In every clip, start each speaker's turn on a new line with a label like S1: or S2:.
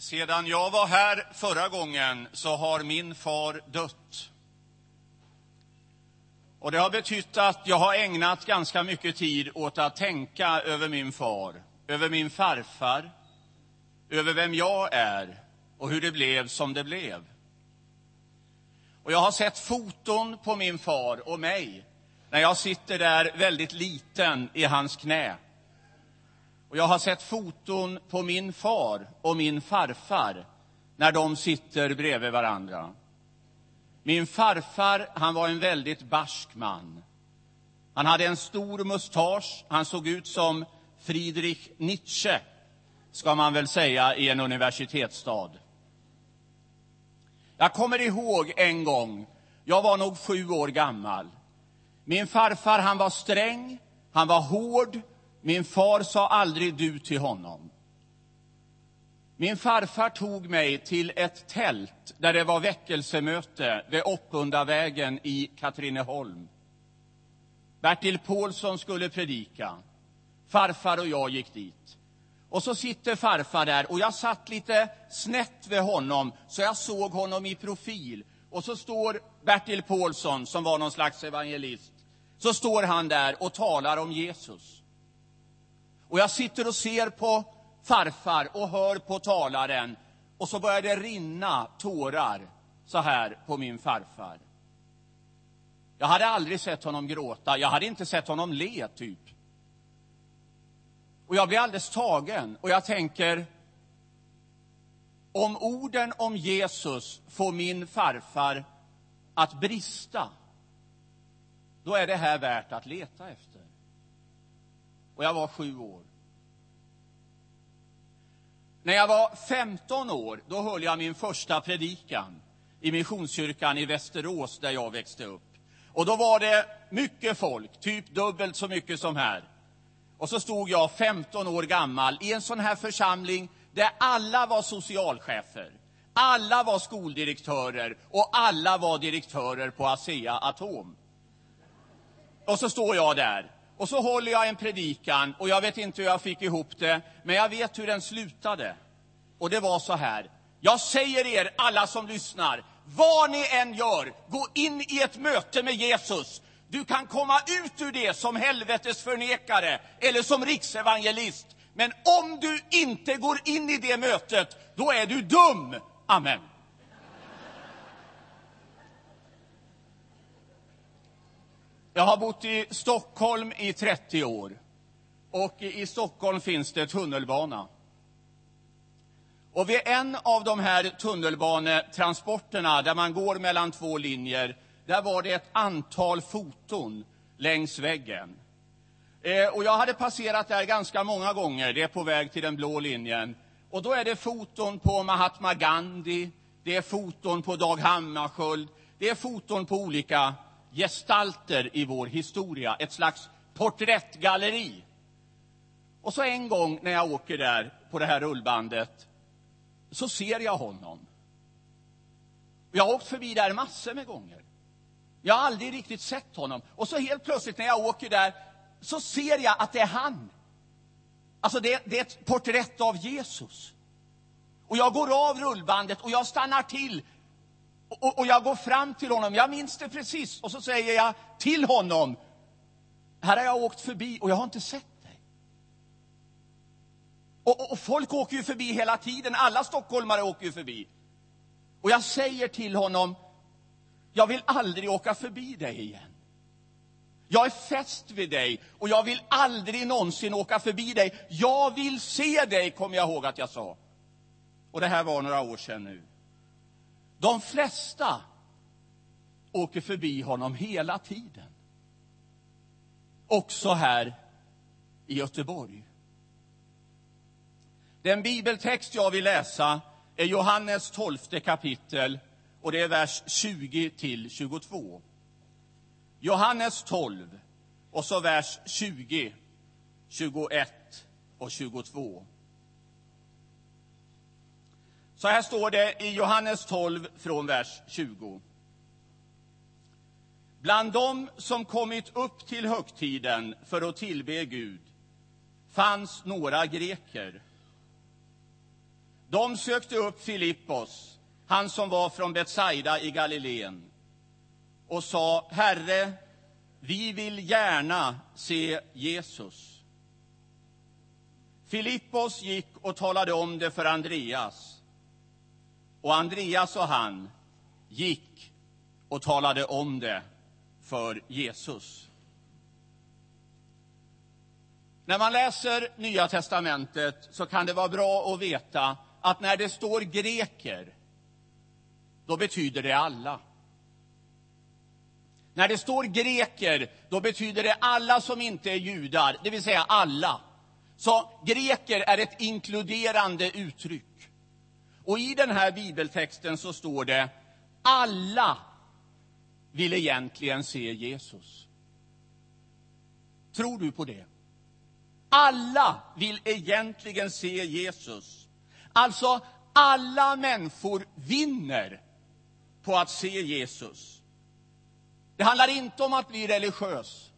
S1: Sedan jag var här förra gången så har min far dött. Och det har betytt att jag har ägnat ganska mycket tid åt att tänka över min far, över min farfar, över vem jag är och hur det blev som det blev. Och jag har sett foton på min far och mig när jag sitter där väldigt liten i hans knä. Och jag har sett foton på min far och min farfar när de sitter bredvid varandra. Min farfar han var en väldigt barsk man. Han hade en stor mustasch. Han såg ut som Friedrich Nietzsche, ska man väl säga, i en universitetsstad. Jag kommer ihåg en gång, jag var nog sju år gammal. Min farfar han var sträng, han var hård, min far sa aldrig du till honom. Min farfar tog mig till ett tält där det var väckelsemöte vid Oppundavägen i Katrineholm. Bertil Paulsson skulle predika. Farfar och jag gick dit. Och så sitter farfar där och jag satt lite snett vid honom så jag såg honom i profil. Och så står Bertil Paulsson, som var någon slags evangelist, så står han där och talar om Jesus. Och jag sitter och ser på farfar och hör på talaren. Och så börjar det rinna tårar så här på min farfar. Jag hade aldrig sett honom gråta, jag hade inte sett honom le, typ. Och jag blir alldeles tagen och jag tänker, om orden om Jesus får min farfar att brista, då är det här värt att leta efter och jag var sju år. När jag var 15 år då höll jag min första predikan i Missionskyrkan i Västerås, där jag växte upp. Och då var det mycket folk, typ dubbelt så mycket som här. Och så stod jag 15 år gammal i en sån här församling där alla var socialchefer, alla var skoldirektörer och alla var direktörer på Asea Atom. Och så står jag där och så håller jag en predikan och jag vet inte hur jag fick ihop det, men jag vet hur den slutade. Och det var så här. Jag säger er, alla som lyssnar, vad ni än gör, gå in i ett möte med Jesus. Du kan komma ut ur det som helvetes förnekare eller som riksevangelist. Men om du inte går in i det mötet, då är du dum. Amen. Jag har bott i Stockholm i 30 år. Och i Stockholm finns det tunnelbana. Och vid en av de här tunnelbanetransporterna, där man går mellan två linjer, där var det ett antal foton längs väggen. Eh, och jag hade passerat där ganska många gånger, det är på väg till den blå linjen. Och då är det foton på Mahatma Gandhi, det är foton på Dag Hammarskjöld, det är foton på olika gestalter i vår historia, ett slags porträttgalleri. Och så en gång när jag åker där på det här rullbandet så ser jag honom. Jag har åkt förbi där massor med gånger. Jag har aldrig riktigt sett honom. Och så helt plötsligt när jag åker där så ser jag att det är han. Alltså det, det är ett porträtt av Jesus. Och jag går av rullbandet och jag stannar till och, och, jag går fram till honom, jag minns det precis, och så säger jag till honom, här har jag åkt förbi och jag har inte sett dig. Och, och, och folk åker ju förbi hela tiden, alla stockholmare åker ju förbi. Och jag säger till honom, jag vill aldrig åka förbi dig igen. Jag är fäst vid dig och jag vill aldrig någonsin åka förbi dig. Jag vill se dig, kommer jag ihåg att jag sa. Och det här var några år sedan nu. De flesta åker förbi honom hela tiden. Också här i Göteborg. Den bibeltext jag vill läsa är Johannes 12 kapitel och det är vers 20 till 22. Johannes 12 och så vers 20, 21 och 22. Så här står det i Johannes 12 från vers 20. Bland dem som kommit upp till högtiden för att tillbe Gud fanns några greker. De sökte upp Filippos, han som var från Betsaida i Galileen, och sa, Herre, vi vill gärna se Jesus. Filippos gick och talade om det för Andreas. Och Andreas och han gick och talade om det för Jesus. När man läser Nya testamentet så kan det vara bra att veta att när det står greker, då betyder det alla. När det står greker, då betyder det alla som inte är judar, det vill säga alla. Så greker är ett inkluderande uttryck. Och i den här bibeltexten så står det alla vill egentligen se Jesus. Tror du på det? Alla vill egentligen se Jesus. Alltså, alla människor vinner på att se Jesus. Det handlar inte om att bli religiös.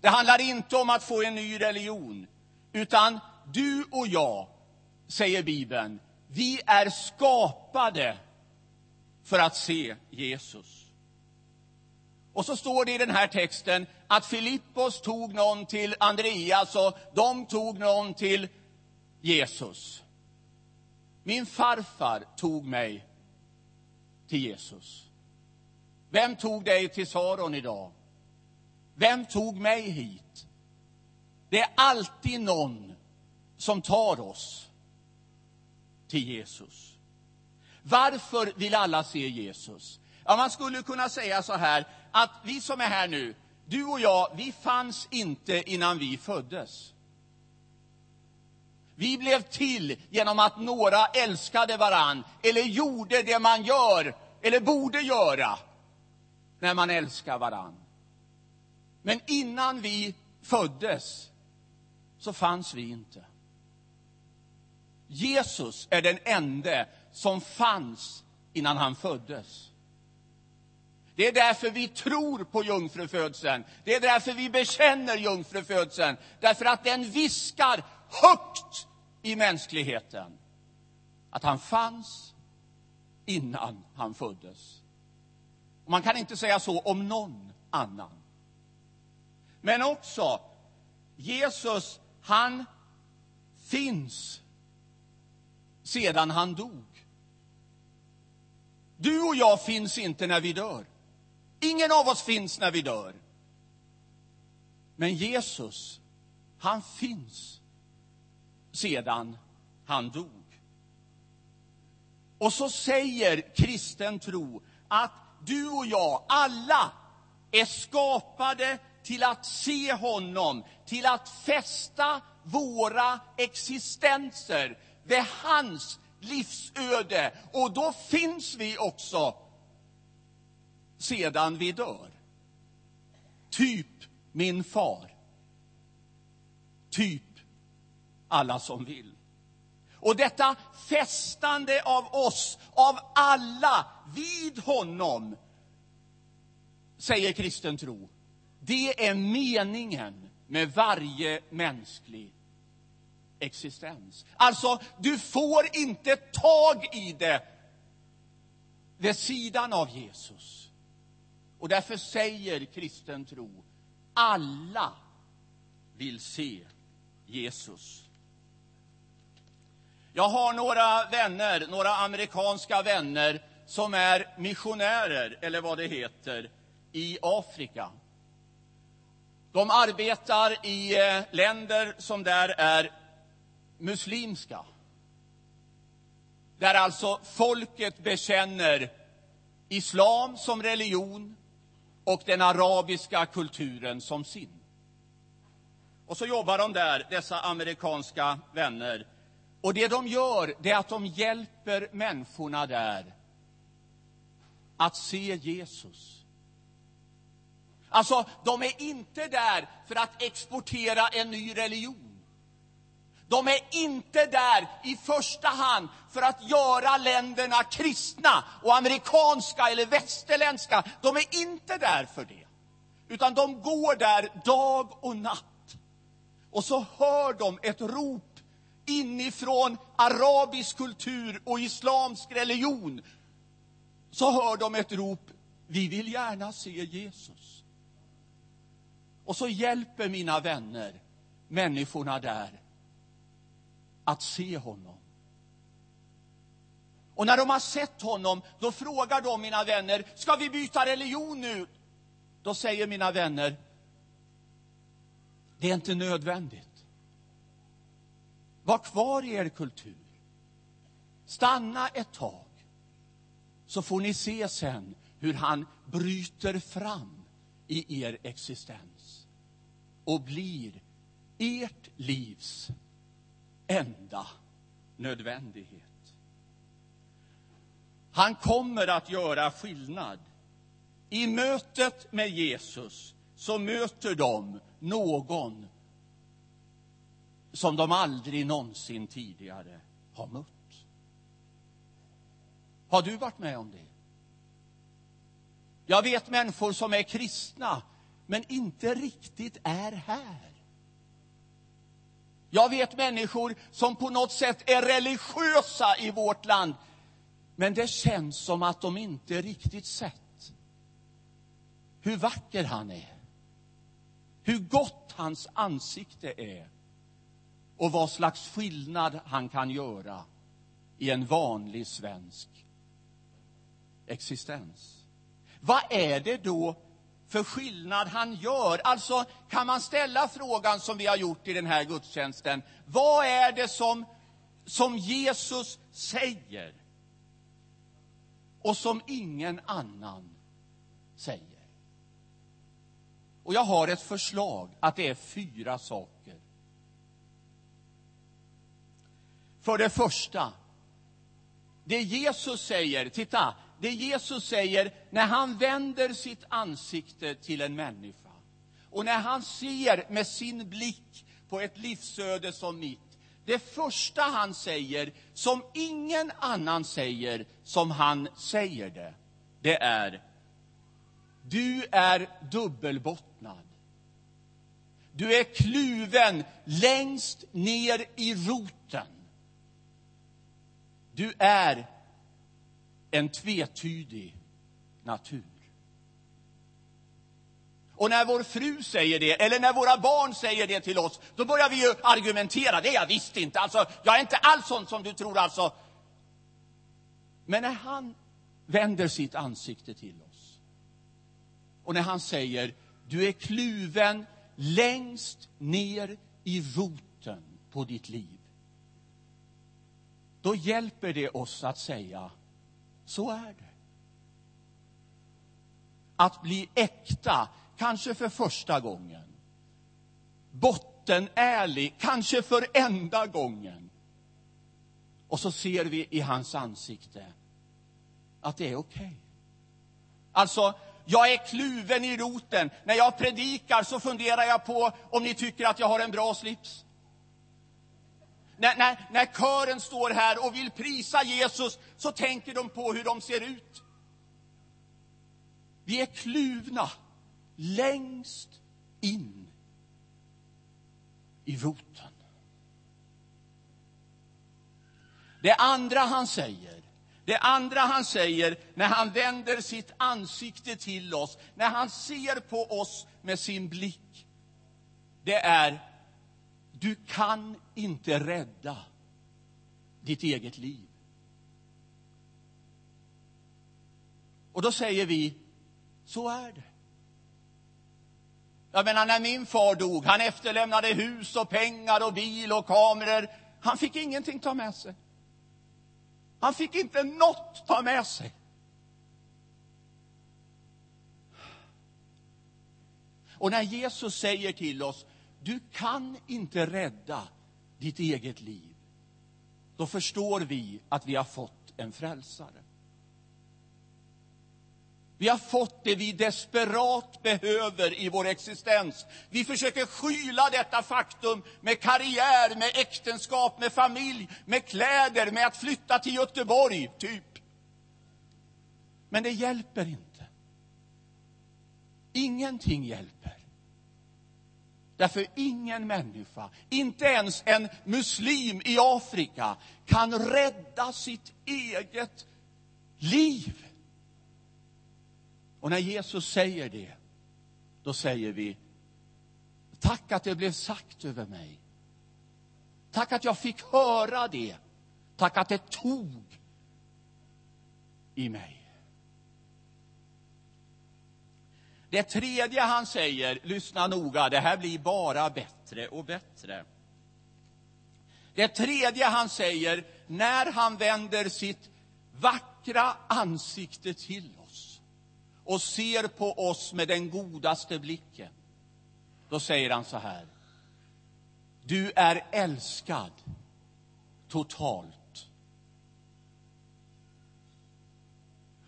S1: Det handlar inte om att få en ny religion. Utan du och jag, säger Bibeln, vi är skapade för att se Jesus. Och så står det i den här texten att Filippos tog någon till Andreas och de tog någon till Jesus. Min farfar tog mig till Jesus. Vem tog dig till Saron idag? Vem tog mig hit? Det är alltid någon som tar oss till Jesus. Varför vill alla se Jesus? Ja, man skulle kunna säga så här, att vi som är här nu, du och jag, vi fanns inte innan vi föddes. Vi blev till genom att några älskade varann, eller gjorde det man gör, eller borde göra, när man älskar varann. Men innan vi föddes så fanns vi inte. Jesus är den enda som fanns innan han föddes. Det är därför vi tror på jungfrufödseln. Det är därför vi bekänner jungfrufödseln. Därför att den viskar högt i mänskligheten att han fanns innan han föddes. Och man kan inte säga så om någon annan. Men också, Jesus, han finns sedan han dog. Du och jag finns inte när vi dör. Ingen av oss finns när vi dör. Men Jesus, han finns sedan han dog. Och så säger kristen tro att du och jag, alla, är skapade till att se honom, till att fästa våra existenser det är hans livsöde. Och då finns vi också sedan vi dör. Typ min far. Typ alla som vill. Och detta fästande av oss, av alla, vid honom, säger kristen tro, det är meningen med varje mänsklig existens. Alltså, du får inte tag i det vid sidan av Jesus. Och därför säger kristen tro, alla vill se Jesus. Jag har några vänner, några amerikanska vänner som är missionärer, eller vad det heter, i Afrika. De arbetar i eh, länder som där är muslimska. Där alltså folket bekänner islam som religion och den arabiska kulturen som sin. Och så jobbar de där, dessa amerikanska vänner. Och det de gör, det är att de hjälper människorna där att se Jesus. Alltså, de är inte där för att exportera en ny religion. De är inte där i första hand för att göra länderna kristna och amerikanska eller västerländska. De är inte där för det. Utan de går där dag och natt. Och så hör de ett rop inifrån arabisk kultur och islamsk religion så hör de ett rop, vi vill gärna se Jesus. Och så hjälper mina vänner människorna där att se honom. Och när de har sett honom, då frågar de mina vänner, ska vi byta religion nu? Då säger mina vänner, det är inte nödvändigt. Var kvar i er kultur. Stanna ett tag, så får ni se sen hur han bryter fram i er existens och blir ert livs enda nödvändighet. Han kommer att göra skillnad. I mötet med Jesus så möter de någon som de aldrig någonsin tidigare har mött. Har du varit med om det? Jag vet människor som är kristna, men inte riktigt är här. Jag vet människor som på något sätt är religiösa i vårt land, men det känns som att de inte riktigt sett hur vacker han är, hur gott hans ansikte är och vad slags skillnad han kan göra i en vanlig svensk existens. Vad är det då för skillnad han gör? Alltså, kan man ställa frågan som vi har gjort i den här gudstjänsten. Vad är det som, som Jesus säger och som ingen annan säger? Och jag har ett förslag att det är fyra saker. För det första, det Jesus säger, titta, det Jesus säger när han vänder sitt ansikte till en människa och när han ser med sin blick på ett livsöde som mitt. Det första han säger, som ingen annan säger, som han säger det, det är du är dubbelbottnad. Du är kluven längst ner i roten. Du är en tvetydig natur. Och när vår fru säger det, eller när våra barn säger det till oss, då börjar vi ju argumentera. Det är jag visst inte. Alltså, jag är inte alls sån som du tror. Alltså. Men när han vänder sitt ansikte till oss och när han säger du är kluven längst ner i roten på ditt liv. Då hjälper det oss att säga så är det. Att bli äkta, kanske för första gången. Bottenärlig, kanske för enda gången. Och så ser vi i hans ansikte att det är okej. Okay. Alltså, jag är kluven i roten. När jag predikar så funderar jag på om ni tycker att jag har en bra slips när, när, när kören står här och vill prisa Jesus så tänker de på hur de ser ut. Vi är kluvna längst in i roten. Det andra han säger, det andra han säger när han vänder sitt ansikte till oss, när han ser på oss med sin blick, det är du kan inte rädda ditt eget liv. Och då säger vi, så är det. Jag menar, när min far dog, han efterlämnade hus och pengar och bil och kameror. Han fick ingenting ta med sig. Han fick inte något ta med sig. Och när Jesus säger till oss, du kan inte rädda ditt eget liv. Då förstår vi att vi har fått en frälsare. Vi har fått det vi desperat behöver i vår existens. Vi försöker skyla detta faktum med karriär, med äktenskap, med familj, med kläder, med att flytta till Göteborg, typ. Men det hjälper inte. Ingenting hjälper. Därför ingen människa, inte ens en muslim i Afrika, kan rädda sitt eget liv. Och när Jesus säger det, då säger vi tack att det blev sagt över mig. Tack att jag fick höra det. Tack att det tog i mig. Det tredje han säger, lyssna noga, det här blir bara bättre och bättre. Det tredje han säger, när han vänder sitt vackra ansikte till oss och ser på oss med den godaste blicken, då säger han så här. Du är älskad totalt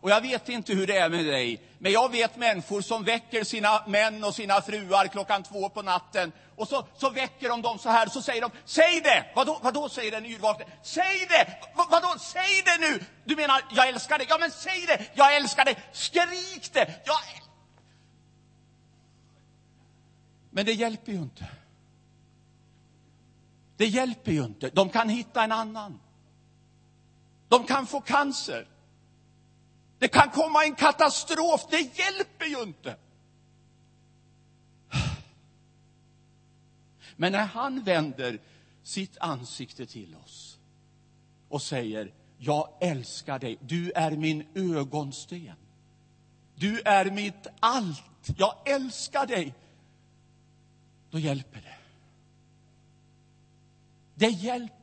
S1: Och jag vet inte hur det är med dig, men jag vet människor som väcker sina män och sina fruar klockan två på natten. Och så, så väcker de dem så här, så säger de, säg det! Vadå, vadå säger den yrvakne? Säg det! V vadå, säg det nu! Du menar, jag älskar dig? Ja, men säg det! Jag älskar dig! Skrik det! Jag... Men det hjälper ju inte. Det hjälper ju inte. De kan hitta en annan. De kan få cancer. Det kan komma en katastrof, det hjälper ju inte. Men när han vänder sitt ansikte till oss och säger, jag älskar dig, du är min ögonsten. Du är mitt allt, jag älskar dig. Då hjälper det. Det hjälper.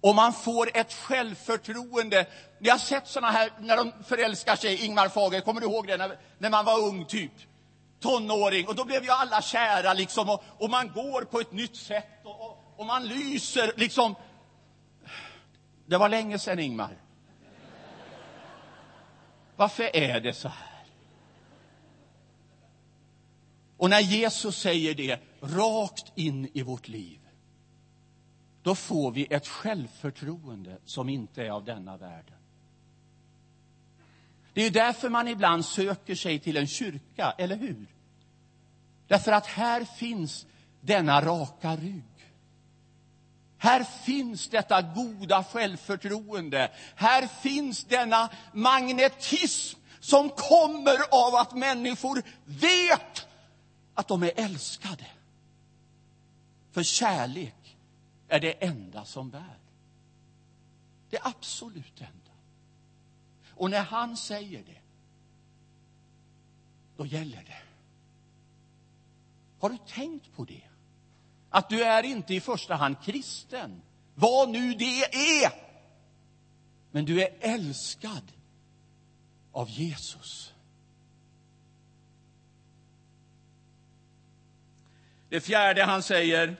S1: Och man får ett självförtroende. Ni har sett såna här när de förälskar sig, Ingmar Fager, kommer du ihåg det? När, när man var ung, typ. Tonåring. Och då blev ju alla kära liksom. Och, och man går på ett nytt sätt. Och, och, och, man lyser liksom. Det var länge sedan, Ingmar. Varför är det så här? Och när Jesus säger det rakt in i vårt liv då får vi ett självförtroende som inte är av denna världen. Det är därför man ibland söker sig till en kyrka, eller hur? Därför att här finns denna raka rygg. Här finns detta goda självförtroende. Här finns denna magnetism som kommer av att människor vet att de är älskade. För kärlek är det enda som bär. Det absolut enda. Och när han säger det, då gäller det. Har du tänkt på det? Att du är inte i första hand kristen, vad nu det är. Men du är älskad av Jesus. Det fjärde han säger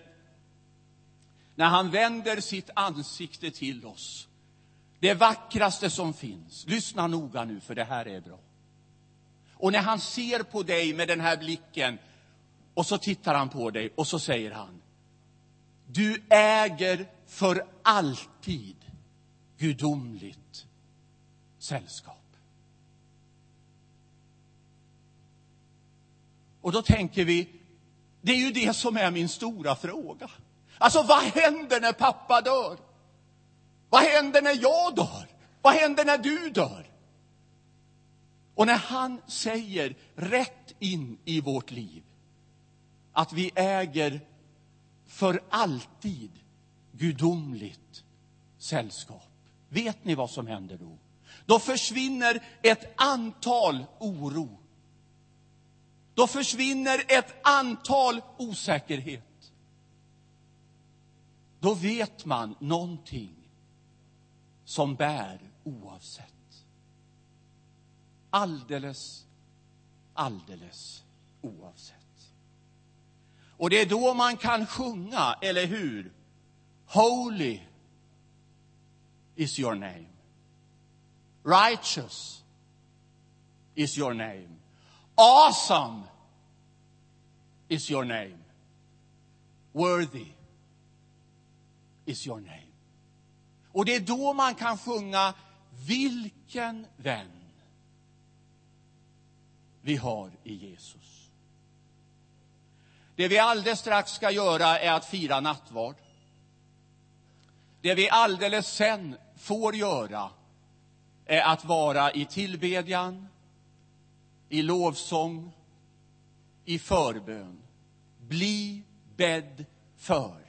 S1: när han vänder sitt ansikte till oss. Det vackraste som finns. Lyssna noga nu, för det här är bra. Och när han ser på dig med den här blicken och så tittar han på dig och så säger han Du äger för alltid gudomligt sällskap. Och då tänker vi, det är ju det som är min stora fråga. Alltså, vad händer när pappa dör? Vad händer när jag dör? Vad händer när du dör? Och när han säger rätt in i vårt liv att vi äger för alltid gudomligt sällskap. Vet ni vad som händer då? Då försvinner ett antal oro. Då försvinner ett antal osäkerhet då vet man någonting som bär oavsett. Alldeles, alldeles oavsett. Och det är då man kan sjunga, eller hur? Holy is your name. Righteous is your name. Awesome is your name. Worthy is your name. Och det är då man kan sjunga Vilken vän vi har i Jesus. Det vi alldeles strax ska göra är att fira nattvard. Det vi alldeles sen får göra är att vara i tillbedjan, i lovsång, i förbön. Bli bädd för.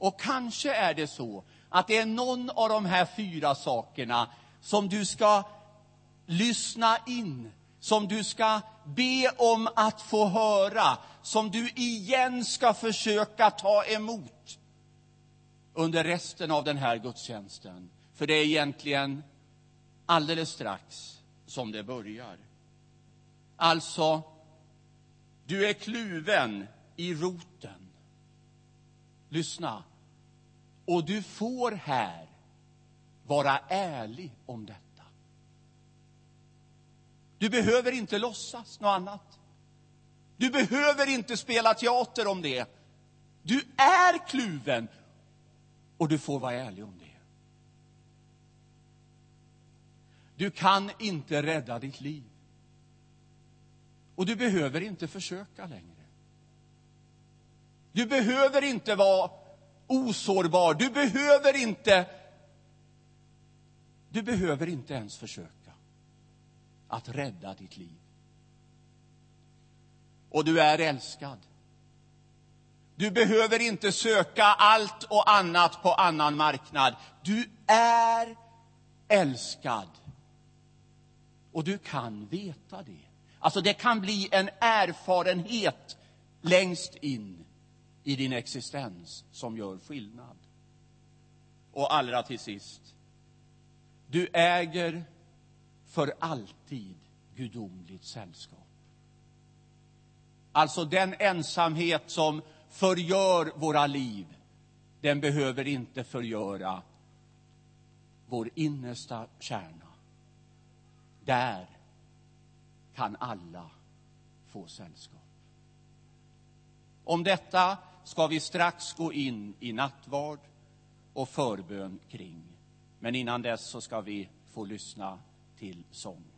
S1: Och kanske är det så att det är någon av de här fyra sakerna som du ska lyssna in, som du ska be om att få höra, som du igen ska försöka ta emot under resten av den här gudstjänsten. För det är egentligen alldeles strax som det börjar. Alltså, du är kluven i roten. Lyssna. Och du får här vara ärlig om detta. Du behöver inte låtsas något annat. Du behöver inte spela teater om det. Du är kluven och du får vara ärlig om det. Du kan inte rädda ditt liv. Och du behöver inte försöka längre. Du behöver inte vara osårbar. Du behöver inte du behöver inte ens försöka att rädda ditt liv. Och du är älskad. Du behöver inte söka allt och annat på annan marknad. Du är älskad. Och du kan veta det. Alltså, det kan bli en erfarenhet längst in i din existens som gör skillnad. Och allra till sist, du äger för alltid gudomligt sällskap. Alltså den ensamhet som förgör våra liv, den behöver inte förgöra vår innersta kärna. Där kan alla få sällskap. Om detta ska vi strax gå in i nattvard och förbön kring. Men innan dess så ska vi få lyssna till sång.